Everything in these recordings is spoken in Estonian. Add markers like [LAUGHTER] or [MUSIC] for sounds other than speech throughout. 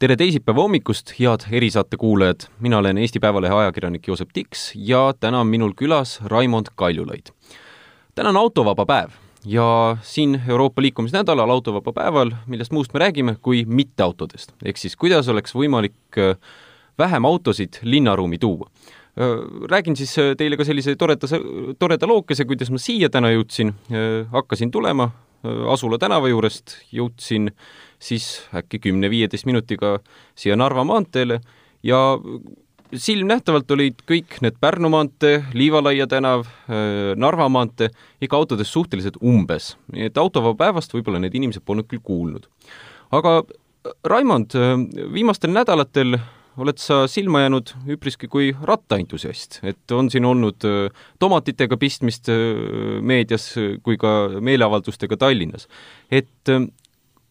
tere teisipäeva hommikust, head erisaate kuulajad, mina olen Eesti Päevalehe ajakirjanik Joosep Tiks ja täna on minul külas Raimond Kaljulaid. täna on autovaba päev ja siin Euroopa liikumisnädalal autovaba päeval, millest muust me räägime kui mitteautodest, ehk siis kuidas oleks võimalik äh, vähem autosid linnaruumi tuua. Äh, räägin siis äh, teile ka sellise toreda, toreda lookese, kuidas ma siia täna jõudsin, hakkasin tulema Asula tänava juurest, jõudsin siis äkki kümne-viieteist minutiga siia Narva maanteele ja silmnähtavalt olid kõik need Pärnu maantee, Liivalaia tänav, Narva maantee ikka autodes suhteliselt umbes, nii et autovaba päevast võib-olla need inimesed polnud küll kuulnud. aga Raimond, viimastel nädalatel oled sa silma jäänud üpriski kui rattaentusiast, et on siin olnud tomatitega pistmist meedias kui ka meeleavaldustega Tallinnas. et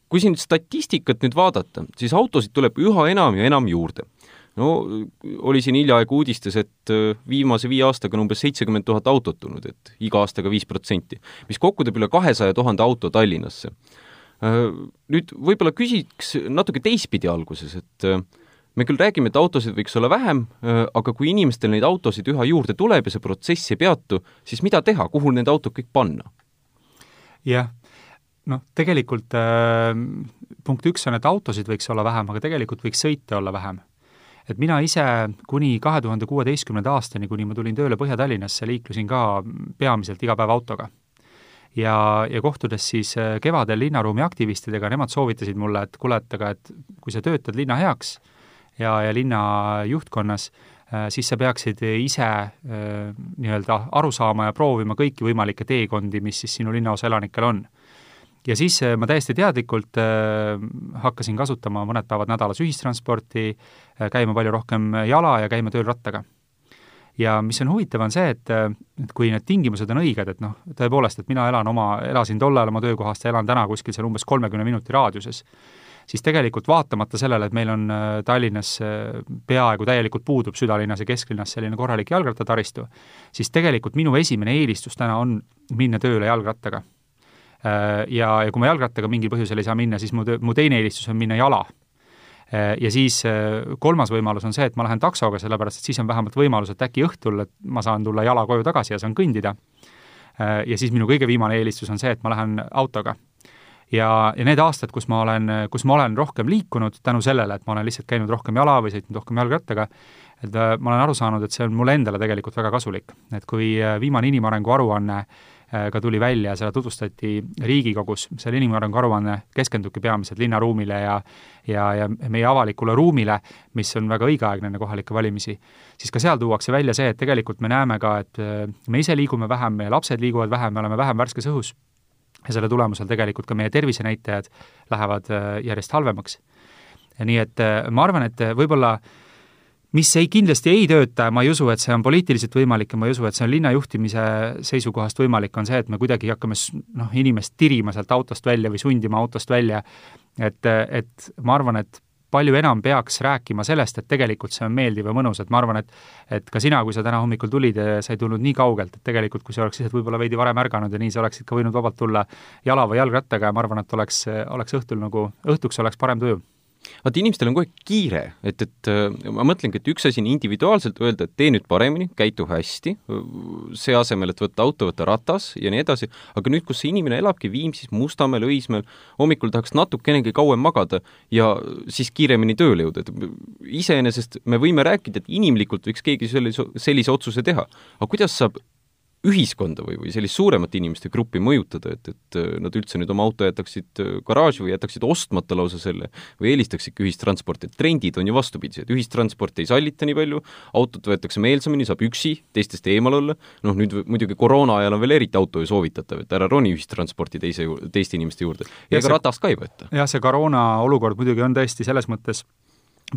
kui siin statistikat nüüd vaadata, siis autosid tuleb üha enam ja enam juurde. no oli siin hiljaaegu uudistes, et äh, viimase viie aastaga on umbes seitsekümmend tuhat autot tulnud, et iga aastaga viis protsenti, mis kokku teeb üle kahesaja tuhande auto Tallinnasse. Äh, nüüd võib-olla küsiks natuke teistpidi alguses, et äh, me küll räägime, et autosid võiks olla vähem, aga kui inimestel neid autosid üha juurde tuleb ja see protsess ei peatu, siis mida teha, kuhu need autod kõik panna? jah, noh, tegelikult äh, punkt üks on, et autosid võiks olla vähem, aga tegelikult võiks sõite olla vähem. et mina ise kuni kahe tuhande kuueteistkümnenda aastani, kuni ma tulin tööle Põhja-Tallinnasse, liiklusin ka peamiselt iga päev autoga. ja, ja kohtudes siis äh, kevadel linnaruumi aktivistidega, nemad soovitasid mulle, et kuule, et aga et kui sa töötad linna heaks ja, ja linna juhtkonnas, äh, siis sa peaksid ise äh, nii-öelda aru saama ja proovima kõiki võimalikke teekondi, mis siis sinu linnaosa elanikel on ja siis äh, ma täiesti teadlikult äh, hakkasin kasutama mõned päevad nädalas ühistransporti äh,, käima palju rohkem jala ja käima tööl rattaga. ja mis on huvitav, on see, et, äh, et kui need tingimused on õiged, et noh, tõepoolest, et mina elan oma, elasin tol ajal oma töökohast ja elan täna kuskil seal umbes kolmekümne minuti raadiuses, siis tegelikult vaatamata sellele, et meil on äh, Tallinnas peaaegu täielikult puudub südalinnas ja kesklinnas selline korralik jalgrattataristu, siis tegelikult minu esimene eelistus täna on minna tööle jalgrattaga Äh, ja, ja kui ma jalgrattaga mingil põhjusel ei saa minna, siis mu, mu teine eelistus on minna jala. Äh, ja siis äh, kolmas võimalus on see, et ma lähen taksoga, sellepärast et siis on vähemalt võimalus, et äkki õhtul, et ma saan tulla jala koju tagasi ja saan kõndida. Ja siis minu kõige viimane eelistus on see, et ma lähen autoga ja, ja need aastad, kus ma olen, kus ma olen rohkem liikunud tänu sellele, et ma olen lihtsalt käinud rohkem jala või sõitnud rohkem jalgrattaga, et ma olen aru saanud, et see on mulle endale tegelikult väga kasulik. et kui viimane inimarengu aruanne Äh, ka tuli välja, seda tutvustati Riigikogus, see inimarengu aruanne keskendubki peamiselt linnaruumile ja ja, ja meie avalikule ruumile, mis on väga õigeaegne enne kohalikke valimisi, siis ka seal tuuakse välja see, et tegelikult me näeme ka, et äh, me ise liigume vähem, meie lapsed liiguvad vähem, me oleme vähem värskes õhus. Ja selle tulemusel tegelikult ka meie tervisenäitajad lähevad äh, järjest halvemaks. nii et ma arvan, et võib-olla äh, mis ei, kindlasti ei tööta ja ma ei usu, et see on poliitiliselt võimalik ja ma ei usu, et see on linna juhtimise seisukohast võimalik, on see, et me kuidagi hakkame noh, inimest tirima sealt autost välja või sundima autost välja. et, et ma arvan, et palju enam peaks rääkima sellest, et tegelikult see on meeldiv ja mõnus, et ma arvan, et et ka sina, kui sa täna hommikul tulid, sa ei tulnud nii kaugelt, et tegelikult kui sa oleks lihtsalt võib-olla veidi varem ärganud ja nii, sa oleksid ka võinud vabalt tulla jala või jalgrattaga ja ma arvan, et oleks, oleks õhtul nagu, õhtuks oleks parem tuju vaata, inimestel on kogu aeg kiire, et, et äh, ma mõtlengi, et üks asi on individuaalselt öelda, et tee nüüd paremini, käitu hästi, see asemel, et võtta auto, võtta ratas ja nii edasi, aga nüüd, kus see inimene elabki Viimsis, Mustamäel, Õismäel, hommikul tahaks natukenegi kauem magada ja siis kiiremini tööle jõuda, et iseenesest me võime rääkida, et inimlikult võiks keegi sellise, sellise otsuse teha, aga kuidas saab ühiskonda või, või sellist suuremat inimeste gruppi mõjutada, et, et äh, nad üldse nüüd oma auto jätaksid äh, garaaži või jätaksid ostmata lausa selle või eelistaksidki ühistransporti, et trendid on ju vastupidised, ühistransporti ei sallita nii palju, autot võetakse meelsamini, saab üksi teistest eemal olla, noh nüüd muidugi koroona ajal on veel eriti auto ju soovitatav, et ära roni ühistransporti teise, teiste inimeste juurde. Ja ega ratast ka ei võeta. jah, see koroona olukord muidugi on tõesti selles mõttes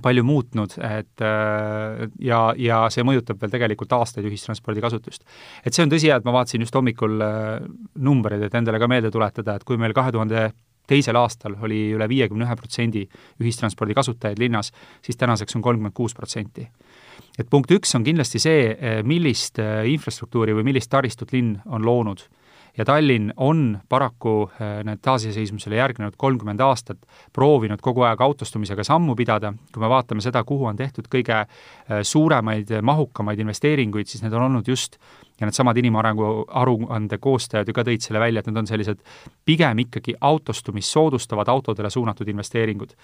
palju muutnud, et äh, ja, ja see mõjutab veel tegelikult aastaid ühistranspordi kasutust. et see on tõsi, et ma vaatasin just hommikul äh, numbreid, et endale ka meelde tuletada, et kui meil kahe tuhande teisel aastal oli üle viiekümne ühe protsendi ühistranspordi kasutajaid linnas, siis tänaseks on kolmkümmend kuus protsenti. et punkt üks on kindlasti see, äh, millist infrastruktuuri või millist taristut linn on loonud ja Tallinn on paraku need taasiseseisvumisele järgnenud kolmkümmend aastat proovinud kogu aeg autostumisega sammu pidada, kui me vaatame seda, kuhu on tehtud kõige suuremaid, mahukamaid investeeringuid, siis need on olnud just ja needsamad inimarengu aruande koostajad ju ka tõid selle välja, et need on sellised pigem ikkagi autostumist soodustavad autodele suunatud investeeringud.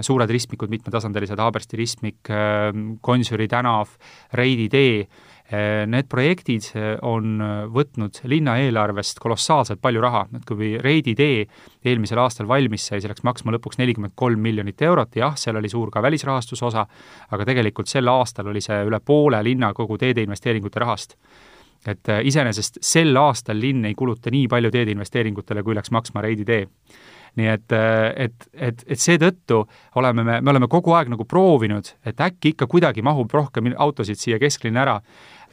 suured ristmikud, mitmetasandilised, Haabersti ristmik, Gonsiori tänav, Reidi tee, Need projektid on võtnud linna eelarvest kolossaalselt palju raha, et kui Reidi tee eelmisel aastal valmis sai, see läks maksma lõpuks nelikümmend kolm miljonit eurot, jah, seal oli suur ka välisrahastuse osa, aga tegelikult sel aastal oli see üle poole linna kogu teede investeeringute rahast. Et iseenesest sel aastal linn ei kuluta nii palju teedeinvesteeringutele, kui läks maksma Reidi tee. nii et, et, et, et seetõttu oleme me, me oleme kogu aeg nagu proovinud, et äkki ikka kuidagi mahub rohkem autosid siia kesklinna ära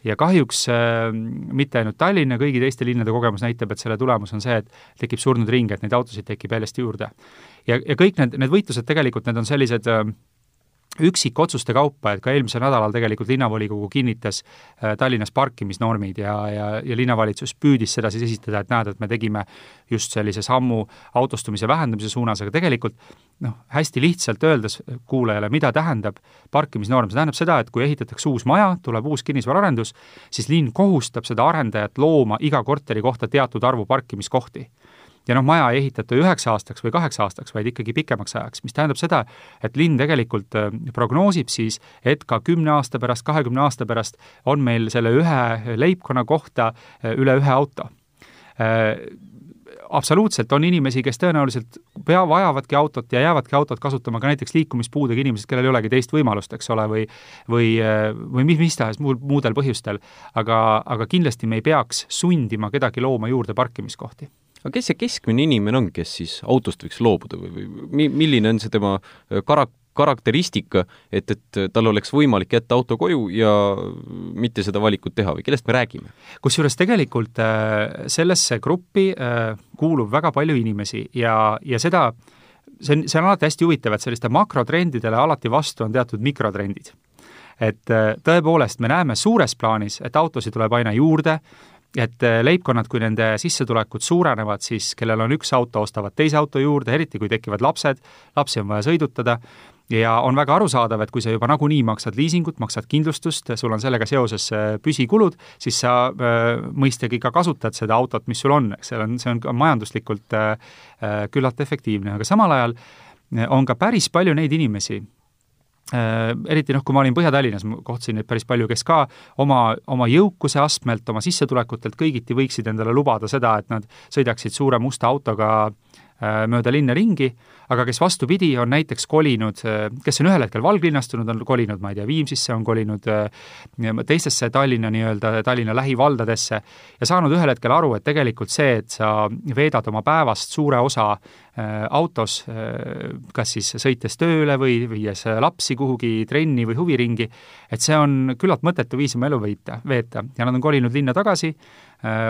ja kahjuks äh, mitte ainult Tallinna, kõigi teiste linnade kogemus näitab, et selle tulemus on see, et tekib surnud ring, et neid autosid tekib järjest juurde. ja, ja kõik need, need võitlused tegelikult, need on sellised äh, üksikotsuste kaupa, et ka eelmisel nädalal tegelikult linnavolikogu kinnitas äh, Tallinnas parkimisnormid ja, ja, ja linnavalitsus püüdis seda siis esitada, et näed, et me tegime just sellise sammu autostumise vähendamise suunas, aga tegelikult noh, hästi lihtsalt öeldes kuulajale, mida tähendab parkimisnorm, see tähendab seda, et kui ehitatakse uus maja, tuleb uus kinnisvaraarendus, siis linn kohustab seda arendajat looma iga korteri kohta teatud arvu parkimiskohti ja noh, maja ei ehitata üheks aastaks või kaheks aastaks, vaid ikkagi pikemaks ajaks, mis tähendab seda, et linn tegelikult äh, prognoosib siis, et ka kümne aasta pärast, kahekümne aasta pärast on meil selle ühe leibkonna kohta äh, üle ühe auto äh, absoluutselt on inimesi, kes tõenäoliselt pea, vajavadki autot ja jäävadki autot kasutama ka näiteks liikumispuudega inimesed, kellel ei olegi teist võimalust, eks ole, või või, või mis, mis tahes muul, muudel põhjustel. aga, aga kindlasti me ei peaks sundima kedagi looma juurde parkimiskohti aga kes see keskmine inimene on, kes siis autost võiks loobuda või, või milline on see tema äh, karak-, karakteristika, et, et tal oleks võimalik jätta auto koju ja mitte seda valikut teha või kellest me räägime? kusjuures tegelikult äh, sellesse gruppi äh, kuulub väga palju inimesi ja, ja seda, see on, see on alati hästi huvitav, et selliste makrotrendidele alati vastu on teatud mikrotrendid. et tõepoolest, me näeme suures plaanis, et autosid tuleb aina juurde, et äh, leibkonnad, kui nende sissetulekud suurenevad, siis kellel on üks auto, ostavad teise auto juurde, eriti kui tekivad lapsed, lapsi on vaja sõidutada, ja on väga arusaadav, et kui sa juba nagunii maksad liisingut, maksad kindlustust, sul on sellega seoses äh, püsikulud, siis sa äh, mõistagi ka kasutad seda autot, mis sul on, eks see on, see on ka majanduslikult küllalt efektiivne, aga samal ajal on ka päris palju neid inimesi, eriti noh, kui ma olin Põhja-Tallinnas, ma kohtasin neid päris palju, kes ka oma, oma jõukuse astmelt, oma sissetulekutelt kõigiti võiksid endale lubada seda, et nad sõidaksid suure musta autoga äh, mööda linna ringi, aga kes vastupidi, on näiteks kolinud, kes on ühel hetkel valglinnastunud, on kolinud, ma ei tea, Viimsisse, on kolinud teistesse Tallinna nii-öelda, Tallinna lähivaldadesse ja saanud ühel hetkel aru, et tegelikult see, et sa veedad oma päevast suure osa autos, kas siis sõites tööle või viies lapsi kuhugi trenni või huviringi, et see on küllalt mõttetu viis oma elu veeta, veeta. Ja nad on kolinud linna tagasi,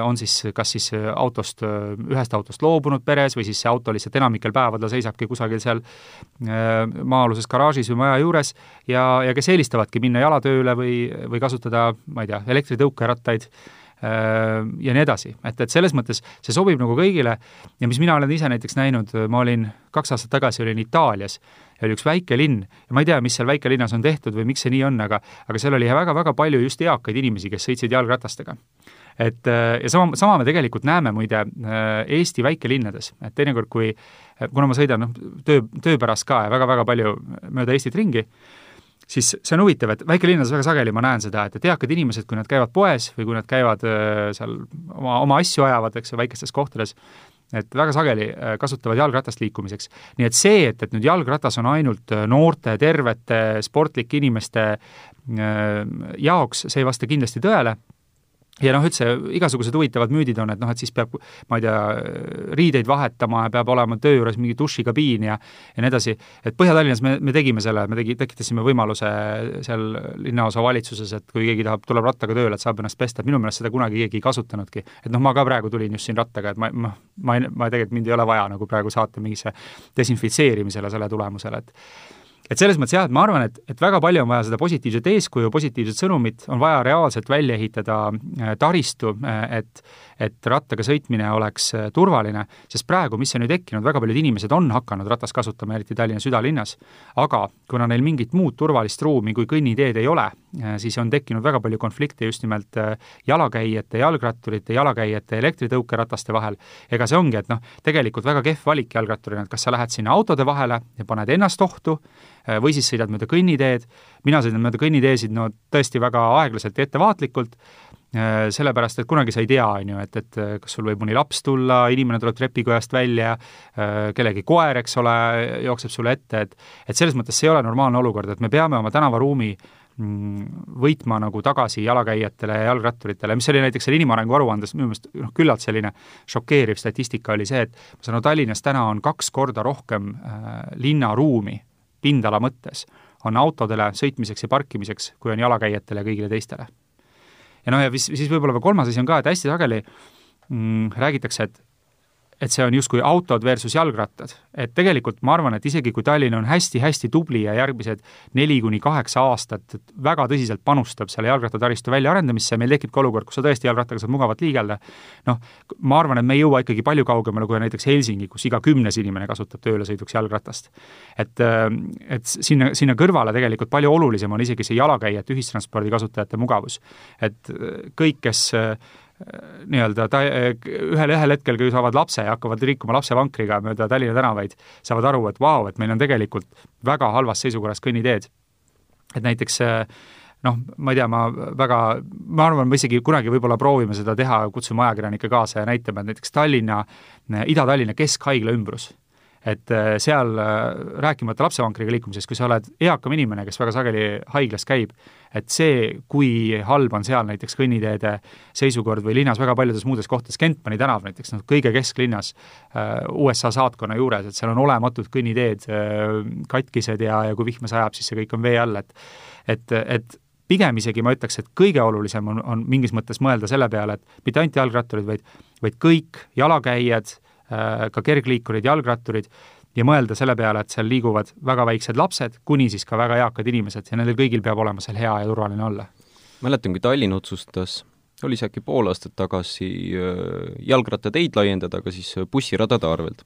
on siis kas siis autost, ühest autost loobunud peres või siis see auto lihtsalt enamikel päevadel seisabki kusagil seal äh, maa-aluses garaažis või maja juures ja, ja kes eelistavadki minna jalatööle või, või kasutada, ma ei tea, elektritõukerattaid äh, ja nii edasi, et, et selles mõttes see sobib nagu kõigile ja mis mina olen ise näiteks näinud, ma olin kaks aastat tagasi olin Itaalias ja oli üks väike linn ja ma ei tea, mis seal väikelinnas on tehtud või miks see nii on, aga aga seal oli väga-väga palju just eakaid inimesi, kes sõitsid jalgratastega et äh, ja sama, sama me tegelikult näeme muide Eesti väikelinnades, et teinekord, kui kuna ma sõidan noh, töö, töö pärast ka ja väga-väga palju mööda Eestit ringi, siis see on huvitav, et väikelinnades väga sageli ma näen seda, et, et eakad inimesed, kui nad käivad poes või kui nad käivad äh, seal oma, oma asju ajavad, eks ju, väikestes kohtades, et väga sageli äh, kasutavad jalgratast liikumiseks. nii et see, et, et nüüd jalgratas on ainult äh, noorte, tervete, sportlike inimeste jaoks, see ei vasta kindlasti tõele ja noh, üldse igasugused huvitavad müüdid on, et noh, et siis peab, ma ei tea, riideid vahetama ja peab olema töö juures mingi dušikabiin ja ja nii edasi, et Põhja-Tallinnas me, me tegime selle, me tegi, tekitasime võimaluse seal linnaosa valitsuses, et kui keegi tahab, tuleb rattaga tööle, et saab ennast pesta, et minu meelest seda kunagi keegi ei kasutanudki. et noh, ma ka praegu tulin just siin rattaga, et ma, ma, ma, ma tegelikult, mind ei ole vaja nagu praegu saata mingisse desinfitseerimisele selle tulemusel, et et selles mõttes jah, et ma arvan, et, et väga palju on vaja seda positiivset eeskuju, positiivset sõnumit, on vaja reaalselt välja ehitada äh, taristu, äh, et et rattaga sõitmine oleks äh, turvaline, sest praegu, mis on ju tekkinud, väga paljud inimesed on hakanud ratast kasutama, eriti Tallinna südalinnas, aga kuna neil mingit muud turvalist ruumi kui kõnniteed ei ole, siis on tekkinud väga palju konflikte just nimelt jalakäijate, jalgratturite, jalakäijate elektritõukerataste vahel. ega see ongi, et noh, tegelikult väga kehv valik jalgratturina, et kas sa lähed sinna autode vahele ja paned ennast ohtu, Äh, või siis sõidad mööda kõnniteed, mina sõidan mööda kõnniteesid no tõesti väga aeglaselt ja ettevaatlikult, äh, sellepärast et kunagi sa ei tea, on ju, et, et äh, kas sul võib mõni laps tulla, inimene tuleb trepikojast välja, kellegi koer, eks ole, jookseb sulle ette, et et selles mõttes see ei ole normaalne olukord, et me peame oma tänavaruumi võitma nagu tagasi jalakäijatele ja jalgratturitele, mis oli näiteks seal inimarengu aruandes minu meelest noh, küllalt selline šokeeriv statistika oli see, et ma saan aru, Tallinnas täna on kaks korda rohkem äh, linnaruumi pindala mõttes on autodele sõitmiseks ja parkimiseks, kui on jalakäijatele ja kõigile teistele. ja noh, ja siis, siis võib-olla kolmas asi on ka, et hästi sageli mm, räägitakse, et et see on justkui autod versus jalgrattad. et tegelikult ma arvan, et isegi kui Tallinn on hästi-hästi tubli ja järgmised neli kuni kaheksa aastat väga tõsiselt panustab selle jalgrattataristu väljaarendamisse, meil tekib ka olukord, kus sa tõesti jalgrattaga saad mugavalt liigelda, noh, ma arvan, et me ei jõua ikkagi palju kaugemale kui näiteks Helsingi, kus iga kümnes inimene kasutab tööle sõiduks jalgratast. et, et sinna, sinna kõrvale tegelikult palju olulisem on isegi see jalakäijate, ühistranspordi kasutajate mugavus. et kõik, kes nii-öelda ta, ühel, ühel hetkel, kui saavad lapse ja hakkavad liikuma lapsevankriga mööda Tallinna tänavaid, saavad aru, et vau, et meil on tegelikult väga halvas seisukorras kõnniteed. et näiteks noh, ma ei tea, ma väga, ma arvan, me isegi kunagi võib-olla proovime seda teha, kutsume ajakirjanikke kaasa ja näitame, et näiteks Tallinna, Ida-Tallinna Keskhaigla ümbrus et äh, seal, äh, rääkimata lapsevankriga liikumisest, kui sa oled eakam inimene, kes väga sageli haiglas käib, et see, kui halb on seal näiteks kõnniteede seisukord või linnas väga paljudes muudes kohtades, Kentmani tänav näiteks, noh, kõige kesklinnas äh, USA saatkonna juures, et seal on olematud kõnniteed katkised ja, ja kui vihma sajab, siis see kõik on vee all, et et, et pigem isegi ma ütleks, et kõige olulisem on, on mingis mõttes mõelda selle peale, et mitte ainult jalgratturid, vaid, vaid kõik jalakäijad, ka kergliikurid, jalgratturid, ja mõelda selle peale, et seal liiguvad väga väiksed lapsed, kuni siis ka väga eakad inimesed ja nendel kõigil peab olema seal hea ja turvaline olla. mäletan, kui Tallinn otsustas, oli see äkki pool aastat tagasi, äh, jalgrattateid laiendada, aga siis bussiradade arvelt.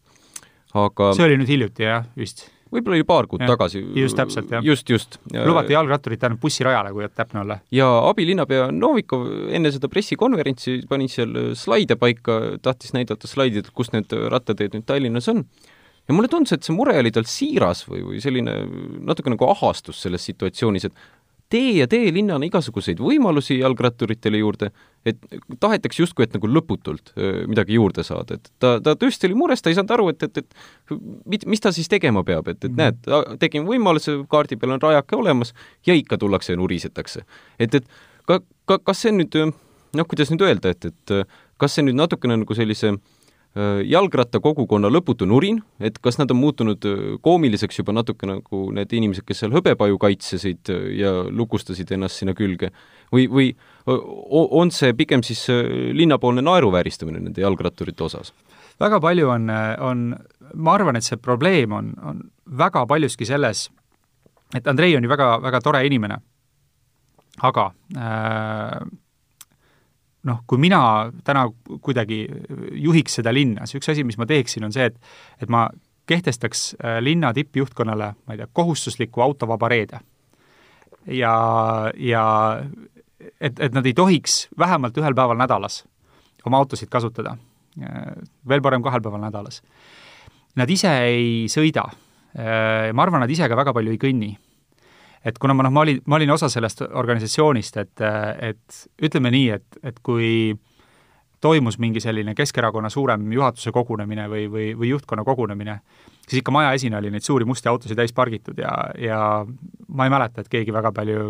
aga see oli nüüd hiljuti, jah, vist võib-olla oli paar kuud ja, tagasi. just täpselt, jah. just, just. lubati jalgratturit ainult bussirajale, kui täpne olla. ja abilinnapea Novikov enne seda pressikonverentsi pani seal slaide paika, tahtis näidata slaididel, kus need rattateed nüüd Tallinnas on. ja mulle tundus, et see mure oli tal siiras või, või selline natuke nagu ahastus selles situatsioonis, et tee ja tee linnana igasuguseid võimalusi jalgratturitele juurde, et tahetakse justkui, et nagu lõputult midagi juurde saada, et ta, ta tõesti oli mures, ta ei saanud aru, et, et, et mit, mis ta siis tegema peab, et, et näed, tegime võimaluse, kaardi peal on rajake olemas ja ikka tullakse ja nurisetakse. et, et ka, ka, kas see nüüd, noh, kuidas nüüd öelda, et, et kas see nüüd natukene nagu sellise Äh, jalgrattakogukonna lõputu nurin, et kas nad on muutunud äh, koomiliseks juba natuke nagu need inimesed, kes seal hõbepaju kaitsesid äh, ja lukustasid ennast sinna külge, või, või on see pigem siis linnapoolne naeruvääristamine nende jalgratturite osas? väga palju on, on, ma arvan, et see probleem on, on väga paljuski selles, et Andrei on ju väga, väga tore inimene, aga äh, noh, kui mina täna kuidagi juhiks seda linna, siis üks asi, mis ma teeksin, on see, et et ma kehtestaks äh, linna tippjuhtkonnale, ma ei tea, kohustusliku autovaba reede. ja, ja et, et nad ei tohiks vähemalt ühel päeval nädalas oma autosid kasutada, äh, veel parem kahel päeval nädalas. Nad ise ei sõida, äh, ma arvan, nad ise ka väga palju ei kõnni et kuna ma noh, ma olin, ma olin osa sellest organisatsioonist, et, et ütleme nii, et, et kui toimus mingi selline Keskerakonna suurem juhatuse kogunemine või, või, või juhtkonna kogunemine, siis ikka maja esine oli neid suuri musti autosid täis pargitud ja, ja ma ei mäleta, et keegi väga palju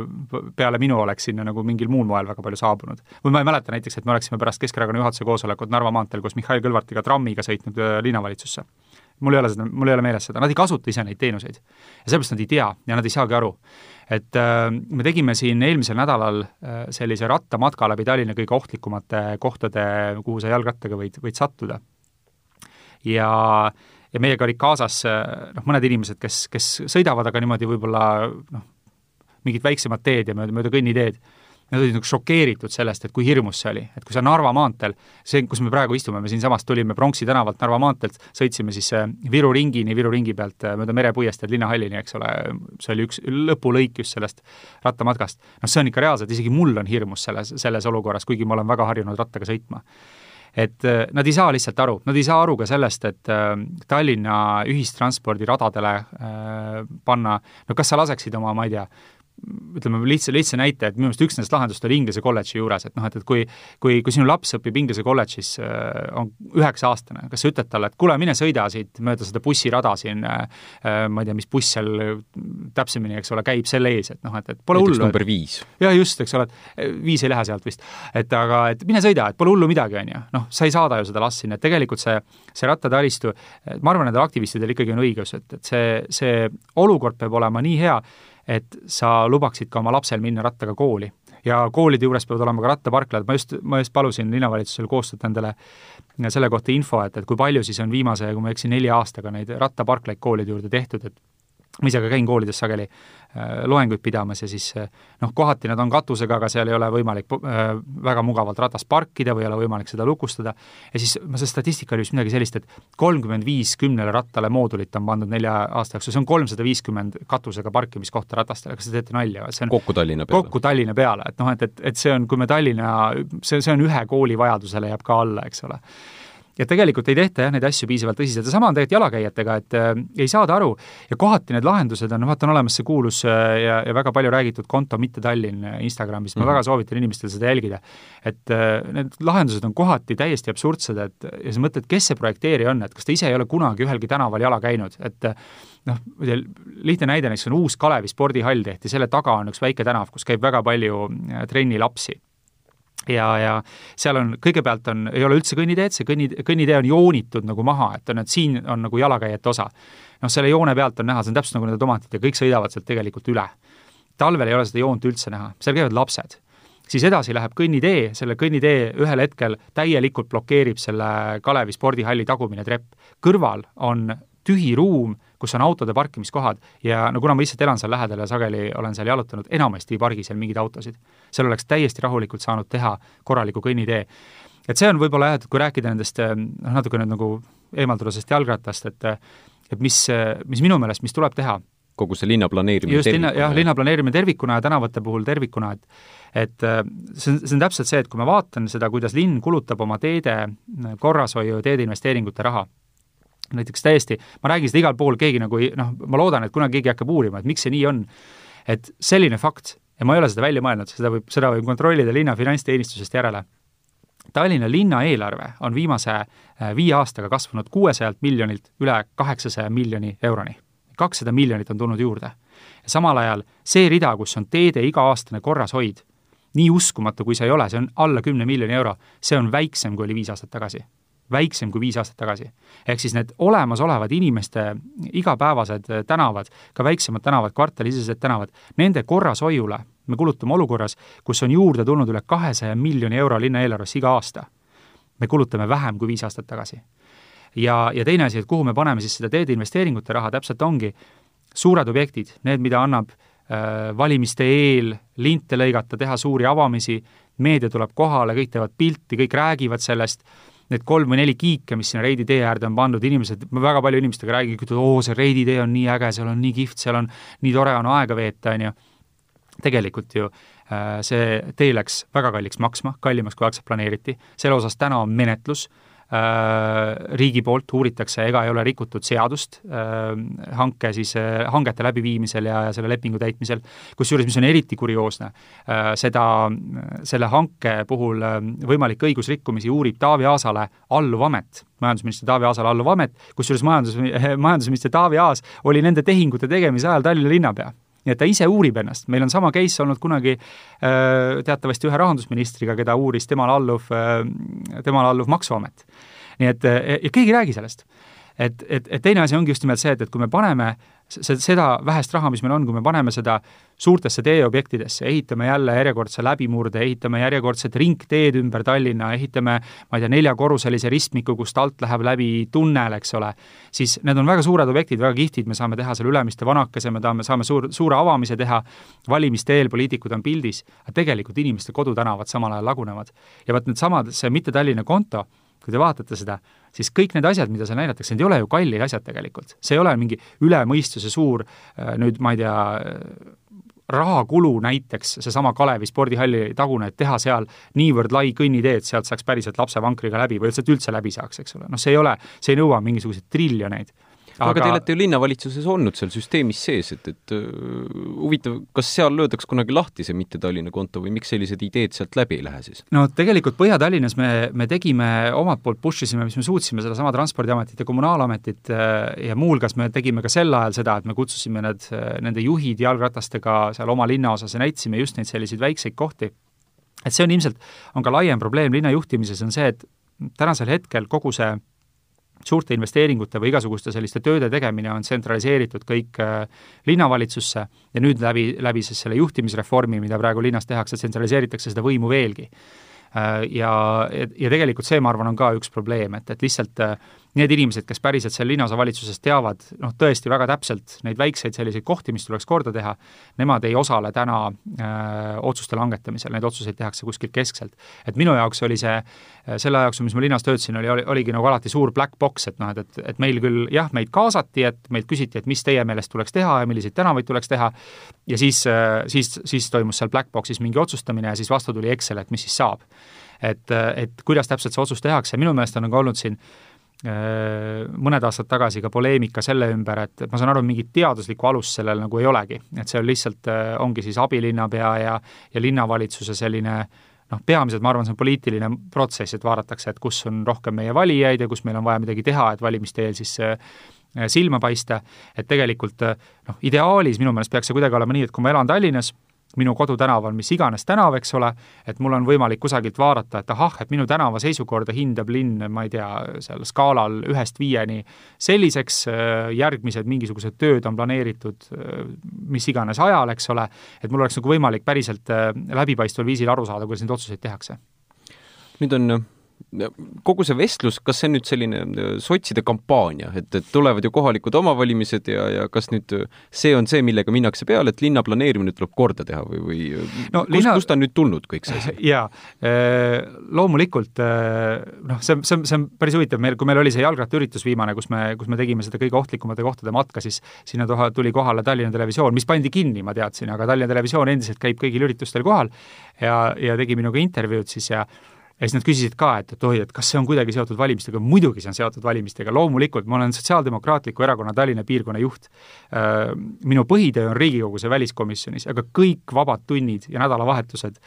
peale minu oleks sinna nagu mingil muul moel väga palju saabunud. või ma ei mäleta näiteks, et me oleksime pärast Keskerakonna juhatuse koosolekut Narva maanteel koos Mihhail Kõlvartiga trammiga sõitnud äh, linnavalitsusse mul ei ole seda, mul ei ole meeles seda, nad ei kasuta ise neid teenuseid. ja sellepärast nad ei tea ja nad ei saagi aru. et äh, me tegime siin eelmisel nädalal äh, sellise rattamatka läbi Tallinna kõige ohtlikumate kohtade, kuhu sa jalgrattaga võid, võid sattuda. ja ja meiega olid kaasas noh, mõned inimesed, kes, kes sõidavad, aga niimoodi võib-olla noh, mingit väiksemat teed ja mööda, mööda kõnniteed nad olid nagu šokeeritud sellest, et kui hirmus see oli, et kui sa Narva maanteel, see, kus me praegu istume, me siinsamas tulime Pronksi tänavalt Narva maanteelt, sõitsime siis äh, Viru ringini, Viru ringi pealt äh, mööda merepuiesteed linnahallini, eks ole, see oli üks lõpulõik just sellest rattamatkast. noh, see on ikka reaalselt, isegi mul on hirmus selles, selles olukorras, kuigi ma olen väga harjunud rattaga sõitma et äh, nad ei saa lihtsalt aru, nad ei saa aru ka sellest, et Tallinna ühistranspordiradadele panna, no kas sa laseksid oma, ma ei tea, ütleme lihtsa, lihtsa näite, et minu meelest üks nendest lahendust oli Inglise kolledži juures, et noh, et, et kui kui, kui sinu laps õpib Inglise kolledžis äh,, on üheksa-aastane, kas sa ütled talle, et kuule, mine sõida siit mööda seda bussirada siin äh,, ma ei tea, mis buss seal täpsemini, eks ole, käib selle ees, et noh, et, et pole hullu. number viis. jah, just, eks ole, et viis ei lähe sealt vist. et aga, et mine sõida, et pole hullu midagi, on ju. noh, sa ei saada ju seda last sinna, et tegelikult see, see rattataristu, ma arvan, nendel aktivistidel ikkagi on õigus, et, et see, see olukord peab olema nii hea, et sa lubaksid ka oma lapsel minna rattaga kooli. ja koolide juures peavad olema ka rattaparklad, ma just, ma just palusin linnavalitsusel koostada endale selle kohta info, et, et kui palju siis on viimase, kui ma ei eksi, nelja aastaga neid rattaparklaid koolide juurde tehtud, et ma ise ka käin koolides sageli loenguid pidamas ja siis äh, noh, kohati nad on katusega, aga seal ei ole võimalik äh, väga mugavalt ratast parkida või ei ole võimalik seda lukustada, ja siis see statistika oli vist midagi sellist, et kolmkümmend viis kümnele rattale moodulit on pandud nelja aasta jooksul, see on kolmsada viiskümmend katusega parkimiskohta ratastele, kas te teete nalja? see on kokku Tallinna peale? kokku Tallinna peale, et noh, et, et, et see on, kui me Tallinna, see, see on ühe kooli vajadusele jääb ka alla, eks ole ja tegelikult ei tehta jah, neid asju piisavalt tõsiselt. Ja sama on tegelikult jalakäijatega, et äh, ei saada aru. Ja kohati need lahendused on, vaata on olemas see kuulus äh, ja, ja väga palju räägitud konto Mitte Tallinn äh, Instagramis, ma mm -hmm. väga soovitan inimestel seda jälgida. et äh, need lahendused on kohati täiesti absurdsed, et ja sa mõtled, kes see projekteerija on, et kas ta ise ei ole kunagi ühelgi tänaval jala käinud, et äh, noh, lihtne näide näiteks on uus Kalevi spordihall tehti, selle taga on üks väike tänav, kus käib väga palju äh, trennilapsi ja, ja seal on, kõigepealt on, ei ole üldse kõnniteed, see kõnni, kõnnitee on joonitud nagu maha, et on, et siin on nagu jalakäijate osa. noh, selle joone pealt on näha, see on täpselt nagu need tomatid ja kõik sõidavad sealt tegelikult üle. talvel ei ole seda joont üldse näha, seal käivad lapsed. siis edasi läheb kõnnitee, selle kõnnitee ühel hetkel täielikult blokeerib selle Kalevi spordihalli tagumine trepp. kõrval on tühi ruum, kus on autode parkimiskohad ja no kuna ma lihtsalt elan seal lähedal ja sageli olen seal jalutanud, enamasti ei pargi seal mingeid autosid. seal oleks täiesti rahulikult saanud teha korraliku kõnnitee. et see on võib-olla jah, et kui rääkida nendest noh, natuke nüüd nagu eemalduda sellest jalgrattast, et et mis, mis minu meelest, mis tuleb teha, kogu see linna planeerimine just, linna, jah, linna planeerimine tervikuna ja tänavate puhul tervikuna, et et see on, see on täpselt see, et kui ma vaatan seda, kuidas linn kulutab oma teede korrashoiu ja teede investeeringute raha, näiteks täiesti, ma räägin seda igal pool, keegi nagu ei, noh, ma loodan, et kunagi keegi hakkab uurima, et miks see nii on. et selline fakt, ja ma ei ole seda välja mõelnud, seda võib, seda võib kontrollida linna finantsteenistusest järele. Tallinna linna eelarve on viimase äh, viie aastaga kasvanud kuuesajalt miljonilt üle kaheksasaja miljoni euroni. kakssada miljonit on tulnud juurde. samal ajal see rida, kus on teede iga-aastane korrashoid, nii uskumatu kui see ei ole, see on alla kümne miljoni euro, see on väiksem, kui oli viis aastat tagasi väiksem kui viis aastat tagasi. ehk siis need olemasolevad inimeste igapäevased tänavad, ka väiksemad tänavad, kvartalisisesed tänavad, nende korrashoiule me kulutame olukorras, kus on juurde tulnud üle kahesaja miljoni euro linnaeelarvesse iga aasta. me kulutame vähem kui viis aastat tagasi. ja, ja teine asi, et kuhu me paneme siis seda teede investeeringute raha, täpselt ongi suured objektid, need, mida annab äh, valimiste eel linte lõigata, teha suuri avamisi, meedia tuleb kohale, kõik teevad pilti, kõik räägivad sellest need kolm või neli kiike, mis sinna Reidi tee äärde on pandud, inimesed, ma väga palju inimestega räägin, ütlevad, oo, see Reidi tee on nii äge, seal on nii kihvt, seal on nii tore on aega veeta, on ju. tegelikult ju äh, see tee läks väga kalliks maksma, kallimaks kui algselt planeeriti, selle osas täna on menetlus riigi poolt uuritakse, ega ei ole rikutud seadust äh, hanke siis, äh, hangete läbiviimisel ja, ja selle lepingu täitmisel, kusjuures, mis on eriti kurioosne, seda, selle hanke puhul võimalikke õigusrikkumisi uurib Taavi Aasale alluv amet, majandusminister Taavi Aasale alluv amet, kusjuures majandus, [LAUGHS] majandusminister Taavi Aas oli nende tehingute tegemise ajal Tallinna linnapea nii et ta ise uurib ennast, meil on sama case olnud kunagi äh, teatavasti ühe rahandusministriga, keda uuris temale alluv, äh, temale alluv Maksuamet. nii et ja keegi ei räägi sellest et, et, et teine asi ongi just nimelt see, et, et kui me paneme seda vähest raha, mis meil on, kui me paneme seda suurtesse teeobjektidesse, ehitame jälle järjekordse läbimurde, ehitame järjekordset ringteed ümber Tallinna, ehitame ma ei tea, neljakorruselise ristmiku, kust alt läheb läbi tunnel, eks ole, siis need on väga suured objektid, väga kihvtid, me saame teha seal Ülemiste vanakese, me tahame, saame suur, suure avamise teha, valimiste eel poliitikud on pildis, aga tegelikult inimeste kodutänavad samal ajal lagunevad. ja vot needsamad, see mitte Tallinna konto, kui te vaatate seda, siis kõik need asjad, mida seal näidatakse, need ei ole ju kallid asjad tegelikult. see ei ole mingi üle mõistuse suur äh, nüüd ma ei tea, rahakulu näiteks seesama Kalevi spordihalli tagune, et teha seal niivõrd lai kõnnitee, et sealt saaks päriselt lapsevankriga läbi või sealt üldse läbi saaks, eks ole, noh, see ei ole, see ei nõua mingisuguseid triljoneid aga, aga te olete ju linnavalitsuses olnud seal süsteemis sees, et, et uh, huvitav, kas seal löödaks kunagi lahti see mitte-Tallinna konto või miks sellised ideed sealt läbi ei lähe siis? no tegelikult Põhja-Tallinnas me, me tegime omalt poolt, push isime, mis me suutsime, sedasama Transpordiametit ja Kommunaalametit ja muuhulgas me tegime ka sel ajal seda, et me kutsusime need, nende juhid jalgratastega seal oma linnaosas ja näitasime just neid selliseid väikseid kohti. et see on ilmselt, on ka laiem probleem linna juhtimises, on see, et tänasel hetkel kogu see suurte investeeringute või igasuguste selliste tööde tegemine on tsentraliseeritud kõik äh, linnavalitsusse ja nüüd läbi, läbi siis selle juhtimisreformi, mida praegu linnas tehakse, tsentraliseeritakse seda võimu veelgi. Äh, ja, ja tegelikult see, ma arvan, on ka üks probleem, et, et lihtsalt äh, need inimesed, kes päriselt seal linnaosavalitsuses teavad noh, tõesti väga täpselt neid väikseid selliseid kohti, mis tuleks korda teha, nemad ei osale täna öö, äh, otsuste langetamisel, neid otsuseid tehakse kuskilt keskselt. et minu jaoks oli see, äh, selle aja jooksul, mis ma linnas töötasin, oli, oli, oligi nagu alati suur black box, et noh, et, et, et meil küll jah, meid kaasati, et meilt küsiti, et mis teie meelest tuleks teha ja milliseid tänavaid tuleks teha, ja siis, äh, siis, siis toimus seal black box'is mingi otsustamine ja siis vastu tuli Excel, et mis siis saab. et, et kuidas täpselt see otsus tehakse, minu meelest on nagu olnud siin Äh, mõned aastad tagasi ka poleemika selle ümber, et, et ma saan aru, mingit teaduslikku alust sellel nagu ei olegi, et see on lihtsalt, äh, ongi siis abilinnapea ja, ja linnavalitsuse selline noh, peamiselt ma arvan, see on poliitiline protsess, et vaadatakse, et kus on rohkem meie valijaid ja kus meil on vaja midagi teha, et valimiste eel siis äh, silma paista, et tegelikult noh, ideaalis minu meelest peaks see kuidagi olema nii, et kui ma elan Tallinnas, minu kodutänaval mis iganes tänav, eks ole, et mul on võimalik kusagilt vaadata, et ahah, et minu tänava seisukorda hindab linn, ma ei tea, seal skaalal ühest viieni selliseks, äh, järgmised mingisugused tööd on planeeritud äh, mis iganes ajal, eks ole, et mul oleks nagu võimalik päriselt äh, läbipaistval viisil aru saada, kuidas neid otsuseid tehakse. nüüd on kogu see vestlus, kas see on nüüd selline äh, sotside kampaania, et, et tulevad ju kohalikud omavalimised ja, ja kas nüüd see on see, millega minnakse peale, et linna planeerimine tuleb korda teha või, või no, kus linna..., kust on nüüd tulnud kõik see asi? [LAUGHS] jaa, äh, loomulikult äh, noh, see, see, see on päris huvitav, meil, kui meil oli see jalgrattaüritus viimane, kus me, kus me tegime seda kõige ohtlikumate kohtade matka, siis sinna toha, tuli kohale Tallinna Televisioon, mis pandi kinni, ma teadsin, aga Tallinna Televisioon endiselt käib kõigil üritustel kohal ja, ja tegi minuga intervjuud siis ja ja siis nad küsisid ka, et, et oi, et kas see on kuidagi seotud valimistega, muidugi see on seotud valimistega, loomulikult, ma olen Sotsiaaldemokraatliku Erakonna Tallinna piirkonna juht. Äh, minu põhitöö on Riigikogus ja väliskomisjonis, aga kõik vabad tunnid ja nädalavahetused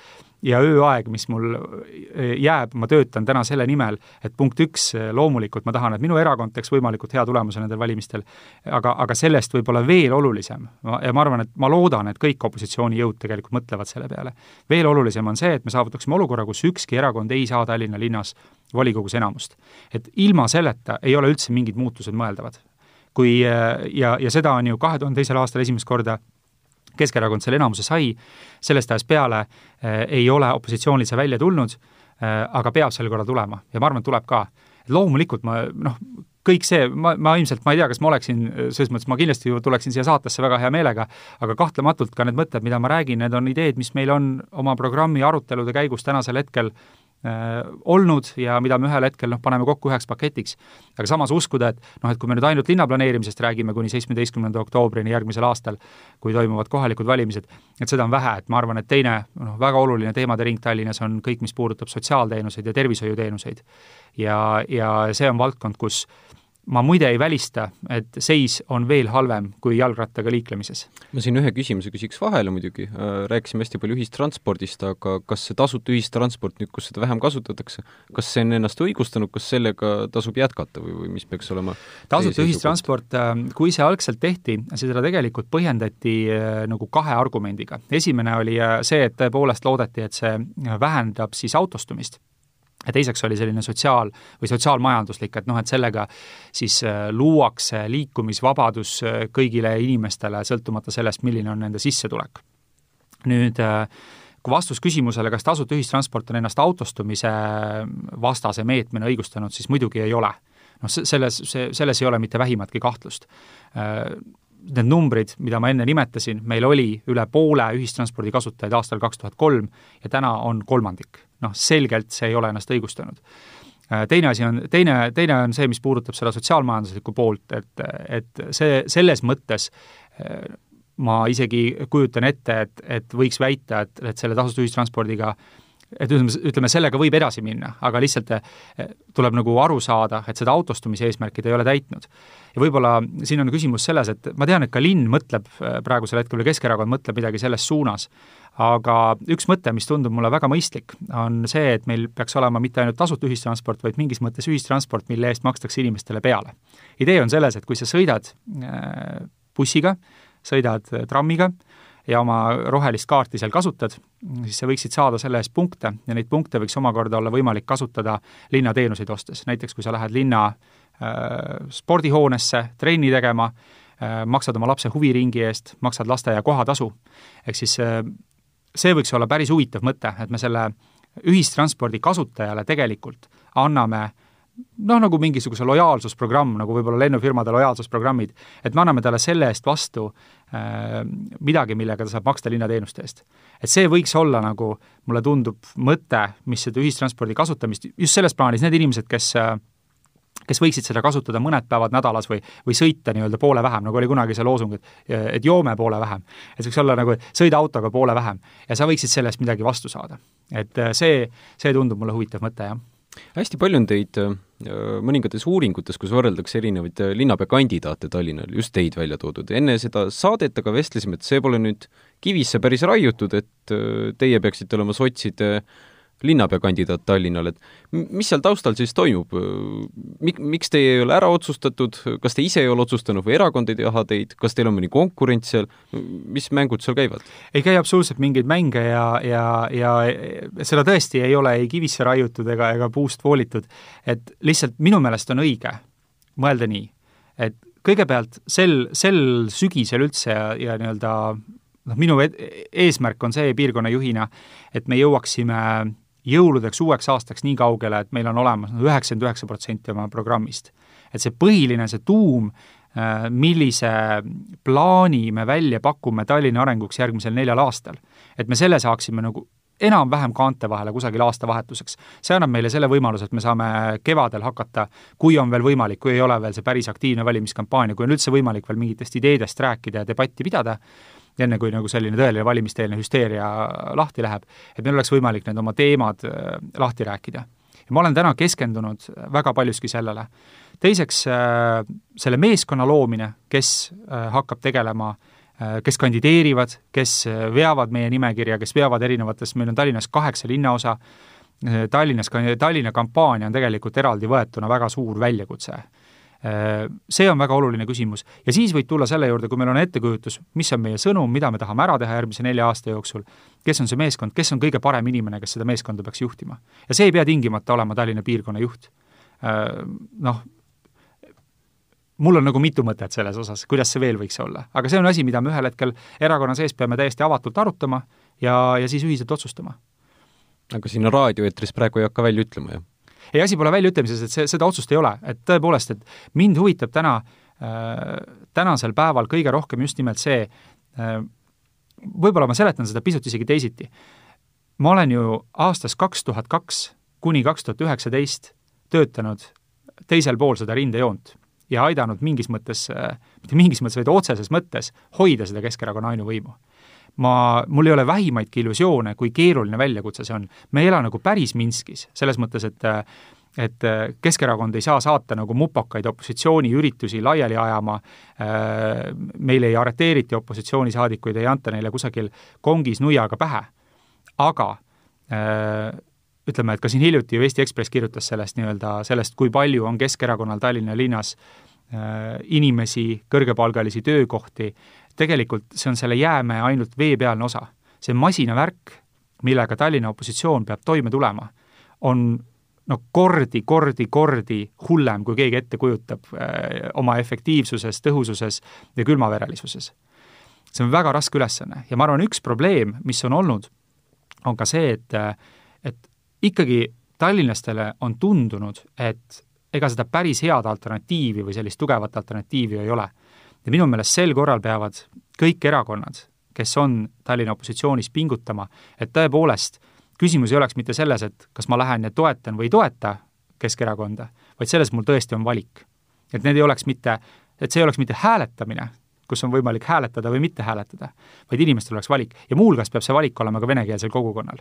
ja ööaeg, mis mul eh, jääb, ma töötan täna selle nimel, et punkt üks, eh, loomulikult ma tahan, et minu erakond teeks võimalikult hea tulemuse nendel valimistel, aga, aga sellest võib-olla veel olulisem, ja ma arvan, et ma loodan, et kõik opositsioonijõud tegelikult mõtlevad selle peale, veel olulisem on see, et me saavutaksime olukorra, kus ükski erakond ei saa Tallinna linnas volikogus enamust. et ilma selleta ei ole üldse mingid muutused mõeldavad. kui eh, ja, ja seda on ju kahe tuhande teisel aastal esimest korda Keskerakond selle enamuse sai, sellest ajast peale äh, ei ole opositsioonil see välja tulnud äh,, aga peab sel korral tulema ja ma arvan, et tuleb ka. loomulikult ma noh, kõik see, ma, ma ilmselt, ma ei tea, kas ma oleksin, selles mõttes ma kindlasti ju tuleksin siia saatesse väga hea meelega, aga kahtlematult ka need mõtted, mida ma räägin, need on ideed, mis meil on oma programmi arutelude käigus tänasel hetkel olnud ja mida me ühel hetkel noh, paneme kokku üheks paketiks. aga samas uskuda, et noh, et kui me nüüd ainult linnaplaneerimisest räägime kuni seitsmeteistkümnenda oktoobrini järgmisel aastal, kui toimuvad kohalikud valimised, et seda on vähe, et ma arvan, et teine noh, väga oluline teemade ring Tallinnas on kõik, mis puudutab sotsiaalteenuseid ja tervishoiuteenuseid. ja, ja see on valdkond, kus ma muide ei välista, et seis on veel halvem kui jalgrattaga liiklemises. ma siin ühe küsimuse küsiks vahele muidugi, äh, rääkisime hästi palju ühistranspordist, aga kas see tasuta ühistransport nüüd, kus seda vähem kasutatakse, kas see on ennast õigustanud, kas sellega tasub jätkata või, või mis peaks olema tasuta ühistransport, äh, kui see algselt tehti, seda tegelikult põhjendati äh, nagu kahe argumendiga. esimene oli see, et tõepoolest loodeti, et see vähendab siis autostumist ja teiseks oli selline sotsiaal- või sotsiaalmajanduslik, et noh, et sellega siis äh, luuakse liikumisvabadus äh, kõigile inimestele, sõltumata sellest, milline on nende sissetulek. nüüd äh, kui vastus küsimusele, kas tasuta ühistransport on ennast autostumise vastase meetmena õigustanud, siis muidugi ei ole. noh, selles, see, selles ei ole mitte vähimatki kahtlust need numbrid, mida ma enne nimetasin, meil oli üle poole ühistranspordi kasutajaid aastal kaks tuhat kolm ja täna on kolmandik. noh, selgelt see ei ole ennast õigustanud. Äh, teine asi on, teine, teine on see, mis puudutab seda sotsiaalmajanduslikku poolt, et, et see, selles mõttes äh, ma isegi kujutan ette, et, et võiks väita, et, et selle tasuta ühistranspordiga et ütleme, ütleme, sellega võib edasi minna, aga lihtsalt eh, tuleb nagu aru saada, et seda autostumise eesmärki ta ei ole täitnud. ja võib-olla siin on küsimus selles, et ma tean, et ka linn mõtleb eh, praegusel hetkel või Keskerakond mõtleb midagi selles suunas, aga üks mõte, mis tundub mulle väga mõistlik, on see, et meil peaks olema mitte ainult tasuta ühistransport, vaid mingis mõttes ühistransport, mille eest makstakse inimestele peale. idee on selles, et kui sa sõidad eh, bussiga, sõidad trammiga, ja oma rohelist kaarti seal kasutad, siis sa võiksid saada selle eest punkte ja neid punkte võiks omakorda olla võimalik kasutada linnateenuseid ostes, näiteks kui sa lähed linna äh, spordihoonesse trenni tegema äh,, maksad oma lapse huviringi eest, maksad lasteaia kohatasu, ehk siis äh, see võiks olla päris huvitav mõte, et me selle ühistranspordi kasutajale tegelikult anname äh, noh, nagu mingisuguse lojaalsusprogramm, nagu võib-olla lennufirmade lojaalsusprogrammid, et me anname talle selle eest vastu äh, midagi, millega ta saab maksta linnateenuste eest. et see võiks olla nagu, mulle tundub, mõte, mis seda ühistranspordi kasutamist, just selles plaanis need inimesed, kes äh, kes võiksid seda kasutada mõned päevad nädalas või, või sõita nii-öelda poole vähem, nagu oli kunagi see loosung, et, et joome poole vähem. et see võiks olla nagu, et sõida autoga poole vähem ja sa võiksid selle eest midagi vastu saada. et äh, see, see tundub mulle huvitav mõte, jah hästi palju on teid äh, mõningates uuringutes, kus võrreldakse erinevaid äh, linnapea kandidaate Tallinnal, just teid välja toodud. enne seda saadet aga vestlesime, et see pole nüüd kivisse päris raiutud, et äh, teie peaksite olema sotside linnapeakandidaat Tallinnal, et mis seal taustal siis toimub? Mik-, miks teie ei ole ära otsustatud, kas te ise ei ole otsustanud või erakond ei taha teid, kas teil on mõni konkurent seal, mis mängud seal käivad? ei käi absoluutselt mingeid mänge ja, ja, ja seda tõesti ei ole ei kivisse raiutud ega, ega puust voolitud. et lihtsalt minu meelest on õige mõelda nii, et kõigepealt sel, sel sügisel üldse ja, ja nii-öelda noh, minu eesmärk on see piirkonna juhina, et me jõuaksime jõuludeks, uueks aastaks nii kaugele, et meil on olemas üheksakümmend üheksa protsenti oma programmist. et see põhiline, see tuum, äh, millise plaani me välja pakume Tallinna arenguks järgmisel neljal aastal, et me selle saaksime nagu enam-vähem kaante vahele kusagil aastavahetuseks. see annab meile selle võimaluse, et me saame kevadel hakata, kui on veel võimalik, kui ei ole veel see päris aktiivne valimiskampaania, kui on üldse võimalik veel mingitest ideedest rääkida ja debatti pidada, enne kui nagu selline tõeline valimiste-eelne hüsteeria lahti läheb, et meil oleks võimalik need oma teemad äh, lahti rääkida. ja ma olen täna keskendunud väga paljuski sellele. teiseks, äh, selle meeskonna loomine, kes äh, hakkab tegelema kes kandideerivad, kes veavad meie nimekirja, kes veavad erinevates, meil on Tallinnas kaheksa linnaosa, Tallinnas, Tallinna kampaania on tegelikult eraldi võetuna väga suur väljakutse Äh, see on väga oluline küsimus ja siis võid tulla selle juurde, kui meil on ettekujutus, mis on meie sõnum, mida me tahame ära teha järgmise nelja aasta jooksul, kes on see meeskond, kes on kõige parem inimene, kes seda meeskonda peaks juhtima. ja see ei pea tingimata olema Tallinna piirkonna juht. Äh, noh, mul on nagu mitu mõtet selles osas, kuidas see veel võiks olla, aga see on asi, mida me ühel hetkel erakonna sees peame täiesti avatult arutama ja, ja siis ühiselt otsustama. aga sinna raadioeetris praegu ei hakka välja ütlema, jah? ei, asi pole väljaütlemises, et see, seda otsust ei ole, et tõepoolest, et mind huvitab täna äh,, tänasel päeval kõige rohkem just nimelt see äh,, võib-olla ma seletan seda pisut isegi teisiti. ma olen ju aastast kaks tuhat kaks kuni kaks tuhat üheksateist töötanud teisel pool seda rindejoont ja aidanud mingis mõttes, äh, mitte mingis mõttes, vaid otseses mõttes hoida seda Keskerakonna ainuvõimu ma, mul ei ole vähimaidki illusioone, kui keeruline väljakutse see on. me ei ela nagu päris Minskis, selles mõttes, et et Keskerakond ei saa saata nagu mupakaid opositsiooniüritusi laiali ajama, meil ei arreteeriti opositsioonisaadikuid, ei anta neile kusagil kongis nuiaga pähe. aga ütleme, et ka siin hiljuti ju Eesti Ekspress kirjutas sellest nii-öelda, sellest, kui palju on Keskerakonnal Tallinna linnas inimesi, kõrgepalgalisi töökohti, tegelikult see on selle jäämäe ainult veepealne osa. see masinavärk, millega Tallinna opositsioon peab toime tulema, on no kordi, kordi, kordi hullem, kui keegi ette kujutab äh, oma efektiivsuses, tõhususes ja külmaverelisuses. see on väga raske ülesanne ja ma arvan, üks probleem, mis on olnud, on ka see, et, et ikkagi tallinlastele on tundunud, et ega seda päris head alternatiivi või sellist tugevat alternatiivi ei ole. ja minu meelest sel korral peavad kõik erakonnad, kes on Tallinna opositsioonis, pingutama, et tõepoolest küsimus ei oleks mitte selles, et kas ma lähen ja toetan või ei toeta Keskerakonda, vaid selles mul tõesti on valik. et need ei oleks mitte, et see ei oleks mitte hääletamine, kus on võimalik hääletada või mitte hääletada, vaid inimestel oleks valik ja muuhulgas peab see valik olema ka venekeelsel kogukonnal.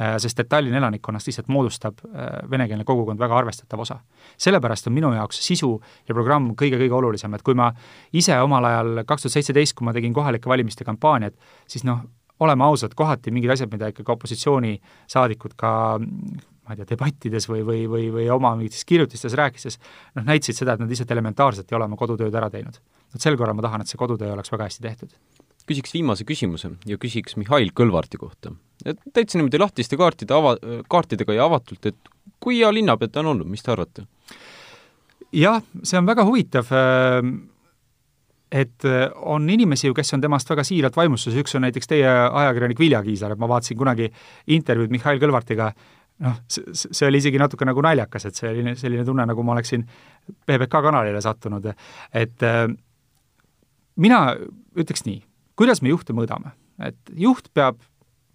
Äh, sest et Tallinna elanikkonnast lihtsalt moodustab äh, venekeelne kogukond väga arvestatav osa. sellepärast on minu jaoks sisu ja programm kõige-kõige olulisem, et kui ma ise omal ajal kaks tuhat seitseteist, kui ma tegin kohalike valimiste kampaaniat, siis noh, oleme ausad, kohati mingid asjad, mida ikkagi opositsioonisaadikud ka ma ei tea, debattides või, või, või, või oma mingites kirjutistes rääkides, noh, näitasid seda, et nad lihtsalt elementaarselt ei ole oma kodutööd ära teinud. vot sel korral ma tahan, et see kodutöö oleks väga hästi tehtud. Küsiks viimase küsimuse ja küsiks Mihhail Kõlvarti kohta. et täitsa niimoodi lahtiste kaartide ava-, kaartidega ja avatult, et kui hea linnapea ta on olnud, mis te arvate? jah, see on väga huvitav et äh, on inimesi ju, kes on temast väga siiralt vaimustuses, üks on näiteks teie ajakirjanik Vilja Kiisler, et ma vaatasin kunagi intervjuud Mihhail Kõlvartiga, noh, see oli isegi natuke nagu naljakas, et see oli selline tunne, nagu ma oleksin PBK kanalile sattunud, et äh, mina ütleks nii, kuidas me juhte mõõdame, et juht peab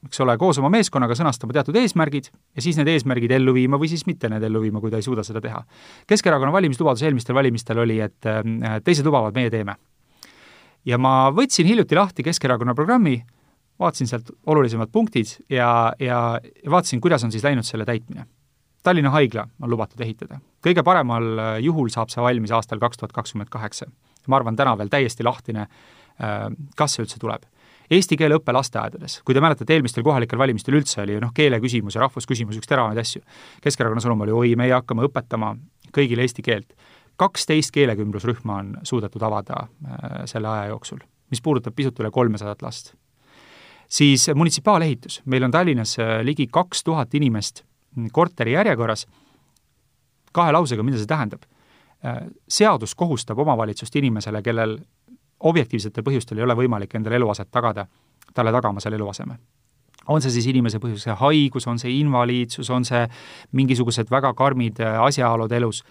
eks ole, koos oma meeskonnaga sõnastama teatud eesmärgid ja siis need eesmärgid ellu viima või siis mitte need ellu viima, kui ta ei suuda seda teha. Keskerakonna valimislubadus eelmistel valimistel oli, et äh, teised lubavad, meie teeme ja ma võtsin hiljuti lahti Keskerakonna programmi, vaatasin sealt olulisemad punktid ja, ja vaatasin, kuidas on siis läinud selle täitmine. Tallinna haigla on lubatud ehitada. kõige paremal äh, juhul saab see valmis aastal kaks tuhat kakskümmend kaheksa. ma arvan, täna veel täiesti lahtine, äh, kas see üldse tuleb. Eesti keele õpe lasteaedades, kui te mäletate, eelmistel kohalikel valimistel üldse oli noh, keele küsimus ja rahvusküsimus üks teravaid asju. Keskerakonna sõnum oli oi, meie hakkame õpetama kõigile eesti keelt kaksteist keelekümblusrühma on suudetud avada äh, selle aja jooksul, mis puudutab pisut üle kolmesadat last. siis munitsipaalehitus, meil on Tallinnas äh, ligi kaks tuhat inimest korteri järjekorras, kahe lausega, mida see tähendab? Äh, seadus kohustab omavalitsust inimesele, kellel objektiivsetel põhjustel ei ole võimalik endale eluaset tagada, talle tagama selle eluaseme on see siis inimese põhjusega haigus, on see invaliidsus, on see mingisugused väga karmid asjaolud elus,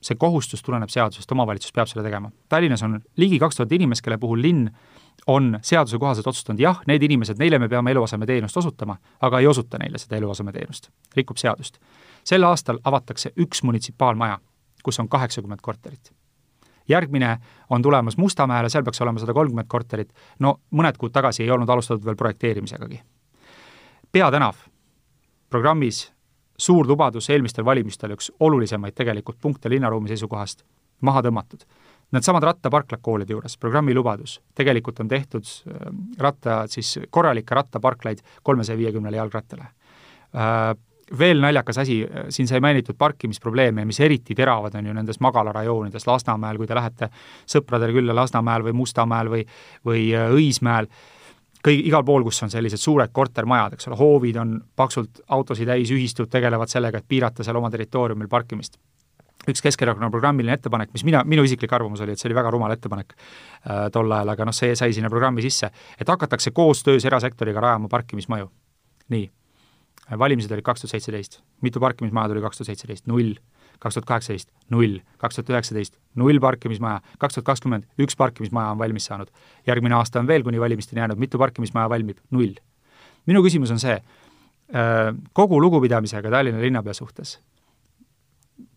see kohustus tuleneb seadusest, omavalitsus peab seda tegema. Tallinnas on ligi kaks tuhat inimest, kelle puhul linn on seaduse kohaselt otsustanud, jah, need inimesed, neile me peame eluasemeteenust osutama, aga ei osuta neile seda eluasemeteenust, rikub seadust. sel aastal avatakse üks munitsipaalmaja, kus on kaheksakümmend korterit. Järgmine on tulemas Mustamäele, seal peaks olema sada kolmkümmend korterit, no mõned kuud tagasi ei olnud alustatud veel projekteerimisegagi. peatänav programmis suur lubadus eelmistel valimistel, üks olulisemaid tegelikult punkte linnaruumi seisukohast, maha tõmmatud. Needsamad rattaparklad koolide juures, programmi lubadus, tegelikult on tehtud äh, ratta, siis korralikke rattaparklaid kolmesaja viiekümnele jalgrattale. Äh, veel naljakas asi, äh, siin sai mainitud parkimisprobleeme, mis eriti teravad on ju nendes magalarajoonides, Lasnamäel, kui te lähete sõpradele külla Lasnamäel või Mustamäel või, või Õismäel kõi-, igal pool, kus on sellised suured kortermajad, eks ole, hoovid on paksult autosid täis, ühistud tegelevad sellega, et piirata seal oma territooriumil parkimist. üks Keskerakonna programmiline ettepanek, mis mina, minu isiklik arvamus oli, et see oli väga rumal ettepanek äh, tol ajal, aga noh, see sai sinna programmi sisse, et hakatakse koostöös erasektoriga rajama parkimismaju. nii, valimised olid kaks tuhat seitseteist, mitu parkimismaja tuli kaks tuhat seitseteist, null kaks tuhat kaheksateist null, kaks tuhat üheksateist null parkimismaja, kaks tuhat kakskümmend üks parkimismaja on valmis saanud. järgmine aasta on veel kuni valimisteni jäänud, mitu parkimismaja valmib? null. minu küsimus on see, äh, kogu lugupidamisega Tallinna linnapea suhtes,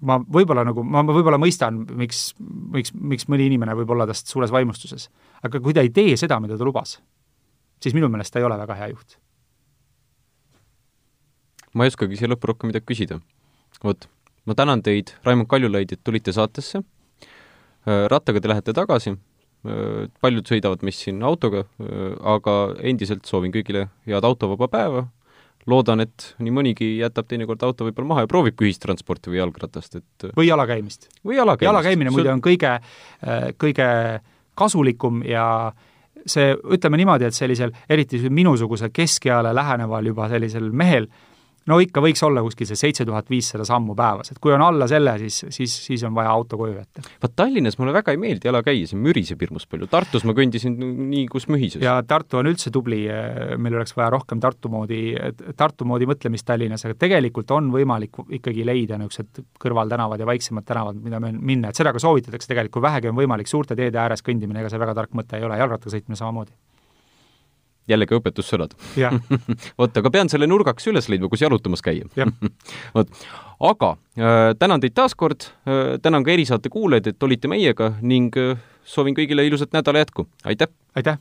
ma võib-olla nagu, ma, ma võib-olla mõistan, miks, miks, miks mõni inimene võib olla tast suures vaimustuses, aga kui ta ei tee seda, mida ta lubas, siis minu meelest ta ei ole väga hea juht. Ma ei oskagi siia lõppu rohkem midagi küsida. vot ma tänan teid, Raimond Kaljulaid, et tulite saatesse. Äh, rattaga te lähete tagasi, äh, paljud sõidavad meist siin autoga, äh, aga endiselt soovin kõigile head autovaba päeva, loodan, et nii mõnigi jätab teinekord auto võib-olla maha ja proovibki ühistransporti või jalgratast, et või jalakäimist. või jalakäimist. jalakäimine muide on kõige, kõige kasulikum ja see, ütleme niimoodi, et sellisel, eriti minusuguse keskeale läheneval juba sellisel mehel, no ikka võiks olla kuskil see seitse tuhat viissada sammu päevas, et kui on alla selle, siis, siis, siis on vaja auto koju jätta. vaat Tallinnas mulle väga ei meeldi jala käia, siin müriseb hirmus palju, Tartus ma kõndisin nii, kus mühises. ja Tartu on üldse tubli, meil oleks vaja rohkem Tartu moodi, Tartu moodi mõtlemist Tallinnas, aga tegelikult on võimalik ikkagi leida niisugused kõrvaltänavad ja väiksemad tänavad, mida minna, et seda ka soovitatakse tegelikult, kui vähegi on võimalik, suurte teede ääres kõndimine, ega see väga tark mõte ei ole, jalgrattaga sõitmine samamoodi jällegi õpetussõnad. [LAUGHS] Vot, aga pean selle nurgaks üles leidma, kus jalutamas käia. [LAUGHS] Vot, aga äh, tänan teid taas kord äh,, tänan ka erisaate kuulajaid, et olite meiega ning äh, soovin kõigile ilusat nädala jätku, aitäh! aitäh!